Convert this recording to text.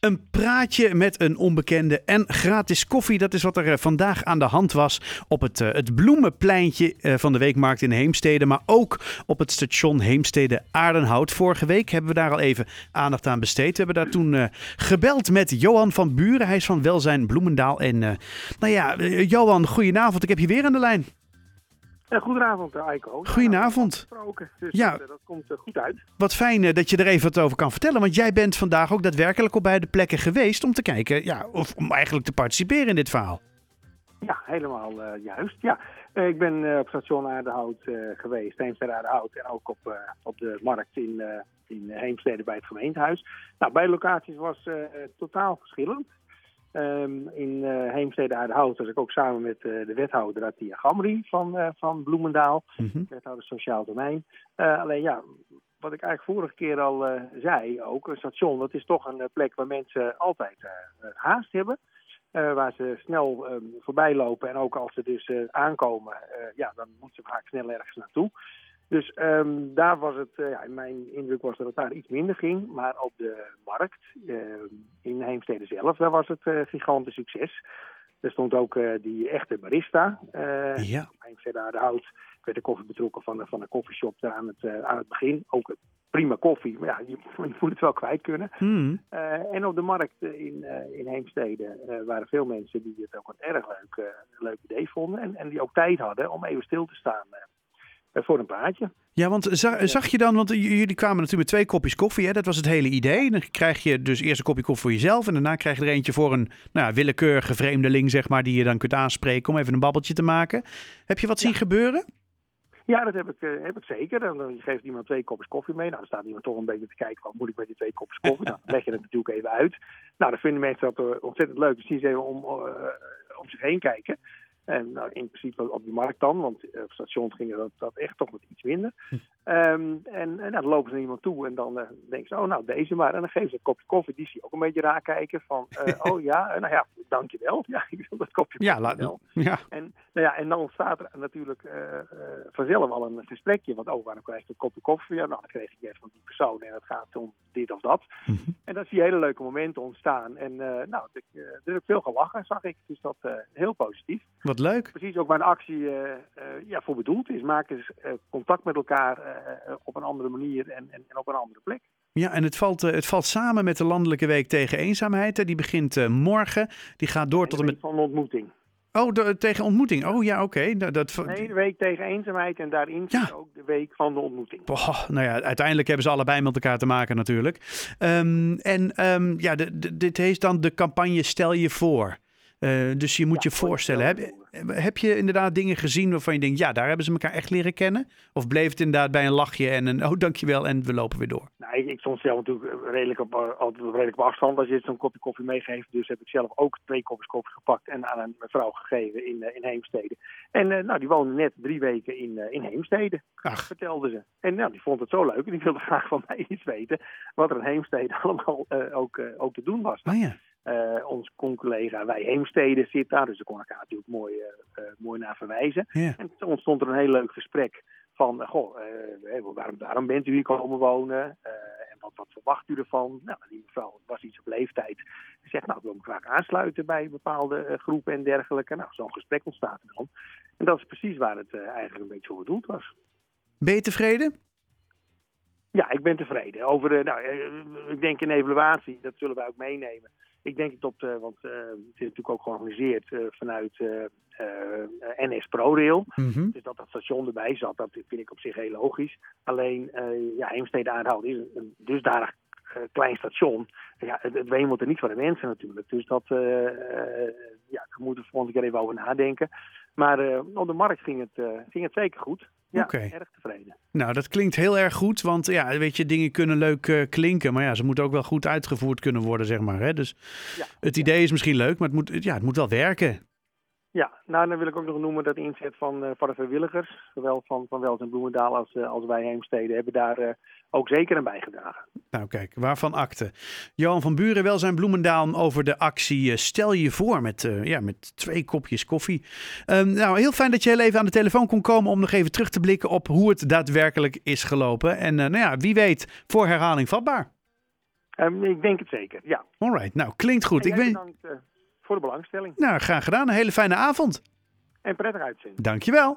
Een praatje met een onbekende en gratis koffie. Dat is wat er eh, vandaag aan de hand was op het, uh, het bloemenpleintje uh, van de Weekmarkt in Heemstede. Maar ook op het station Heemstede Aardenhout. Vorige week hebben we daar al even aandacht aan besteed. We hebben daar toen gebeld met Johan van Buren. Hij is van Welzijn Bloemendaal. En nou ja, Johan, goedenavond. Ik heb je weer aan de lijn. Ja, goedenavond, Eiko. Goedenavond. Dus ja. Dat, dat komt goed uit. Wat fijn dat je er even wat over kan vertellen. Want jij bent vandaag ook daadwerkelijk op beide plekken geweest om te kijken, ja, of om eigenlijk te participeren in dit verhaal. Ja, helemaal uh, juist. Ja, uh, ik ben uh, op station Aardehout geweest, Heemstede Aardehout. En ook op, op de markt in, in Heemstede bij het gemeentehuis. Nou, beide locaties was totaal verschillend. Um, in uh, Heemstede Aardehout was ik ook samen met uh, de wethouder Atia Gamri van, uh, van Bloemendaal, mm -hmm. wethouder Sociaal Domein. alleen ja, wat ik eigenlijk vorige keer al zei, ook een station, dat is toch een plek waar mensen altijd haast hebben. waar ze snel um, voorbij lopen en ook als ze dus aankomen, ja, dan moeten ze vaak snel ergens naartoe. Dus um, daar was het, uh, ja, mijn indruk was dat het daar iets minder ging. Maar op de markt, uh, in Heemstede zelf, daar was het uh, gigantisch succes. Er stond ook die echte barista. ja. Heemstede aan de hout. Ik werd de koffie betrokken van, van een koffieshop daar aan het, aan het begin. Ook prima koffie, maar ja, je, je moet het wel kwijt kunnen. Mm. en op de markt in, in Heemstede waren veel mensen die het ook een erg leuk, leuk idee vonden. En, en die ook tijd hadden om even stil te staan voor een praatje. Ja, want zag, zag, je dan, want jullie kwamen natuurlijk met twee kopjes koffie, hè? dat was het hele idee. Dan krijg je dus eerst een kopje koffie voor jezelf en daarna krijg je er eentje voor een nou, willekeurige vreemdeling, zeg maar, die je dan kunt aanspreken om even een babbeltje te maken. Heb je wat zien gebeuren? Ja, dat heb ik, uh, heb ik zeker. Dan, dan geeft iemand twee kopjes koffie mee. Nou, dan staat iemand toch een beetje te kijken, wat moet ik met die twee kopjes koffie? nou, dan leg je het natuurlijk even uit. Nou, dan vinden mensen dat ontzettend leuk. Dus zien ze even om, uh, om zich heen kijken. En nou, in principe op de markt dan, want op het station ging dat, dat echt toch wat iets minder. Um, en, en nou, dan lopen ze naar iemand toe en dan uh, denken ze, oh nou deze maar. En dan geven ze een kopje koffie, die zie je ook een beetje raar kijken van, uh, oh ja, nou ja, dankjewel. Ja, ik wil dat kopje ja, laat, wel. Ja. En, nou ja, en dan ontstaat er natuurlijk uh, vanzelf al een gesprekje, want oh, waarom krijg je een kopje koffie? Ja, nou, dan kreeg ik net van die persoon en het gaat om dit of dat. Mm -hmm. En dan zie je hele leuke momenten ontstaan. En nou, ik, er is ook veel gelachen, zag ik, dus dat heel positief. Wat leuk. Precies ook waar een actie ja, voor bedoeld is. Maak eens contact met elkaar op een andere manier en, en, en, op een andere plek. Ja, en het valt, het valt samen met de Landelijke Week tegen Eenzaamheid. Die begint uh, morgen. Die gaat door tot en met. Van ontmoeting. Oh, de, tegen ontmoeting. Oh ja, oké. Okay. Dat, dat... Nee, de week tegen eenzaamheid en daarin ja. zit ook de week van de ontmoeting. Oh, nou ja, uiteindelijk hebben ze allebei met elkaar te maken natuurlijk. Um, en um, ja, de, de, dit heet dan de campagne Stel je voor. Uh, dus je moet ja, je voorstellen, heb, heb je inderdaad dingen gezien waarvan je denkt, ja, daar hebben ze elkaar echt leren kennen? Of bleef het inderdaad bij een lachje en een, oh, dankjewel en we lopen weer door? Nou, ik, ik stond zelf natuurlijk redelijk op, altijd redelijk op afstand als je zo'n kopje koffie meegeeft. Dus heb ik zelf ook twee kopjes koffie gepakt en aan een mevrouw gegeven in, uh, in Heemstede. En uh, nou, die woonde net drie weken in, in Heemstede, Ach. vertelde ze. En nou, die vond het zo leuk en die wilde graag van mij iets weten wat er in Heemstede allemaal ook, ook te doen was. Oh ja. Uh, ons con-collega Wij Heemstede zit daar, dus daar kon ik haar natuurlijk mooi, uh, uh, mooi naar verwijzen. En toen ontstond er een heel leuk gesprek van, goh, waarom, waarom bent u hier komen wonen? en wat, wat verwacht u ervan? Nou, die mevrouw was iets op leeftijd. Ze zegt, nou, ik wil me graag aansluiten bij bepaalde groepen en dergelijke. Nou, zo'n gesprek ontstaat er dan. En dat is precies waar het eigenlijk een beetje voor bedoeld was. Ben je tevreden? Ja, ik ben tevreden. Over de, nou, ik denk een evaluatie, dat zullen wij ook meenemen. Ik denk dat, uh, want uh, het is natuurlijk ook georganiseerd uh, vanuit NS ProRail. Mm -hmm. Dus dat dat station erbij zat, dat vind ik op zich heel logisch. Alleen, ja, Heemstede Aardehout is een, een dusdanig klein station. Ja, het, het wemelt er niet van de mensen natuurlijk. Dus dat, ja, we moeten er volgende keer even over nadenken. Maar op de markt ging het, ging het zeker goed. Ja, okay. erg tevreden. Nou, dat klinkt heel erg goed, want ja, weet je, dingen kunnen leuk uh, klinken, maar ja, ze moeten ook wel goed uitgevoerd kunnen worden, zeg maar. Hè? Dus ja, het idee ja. is misschien leuk, maar het moet, ja, het moet wel werken. Ja, nou dan wil ik ook nog noemen dat inzet van, uh, van de vrijwilligers, zowel van, van Wels en Bloemendaal als, uh, als wij Heemstede, hebben daar uh, ook zeker aan bijgedragen. Nou kijk, waarvan akte. Johan van Buren, Welzijn Bloemendaal over de actie Stel je voor met, ja, met twee kopjes koffie. Um, nou, heel fijn dat je heel even aan de telefoon kon komen om nog even terug te blikken op hoe het daadwerkelijk is gelopen. En nou ja, wie weet, voor herhaling vatbaar. Ehm, ik denk het zeker, ja. Alright, nou klinkt goed. En Ik ben... bedankt eh, voor de belangstelling. Nou, graag gedaan. Een hele fijne avond. En prettig uitzending. Dankjewel.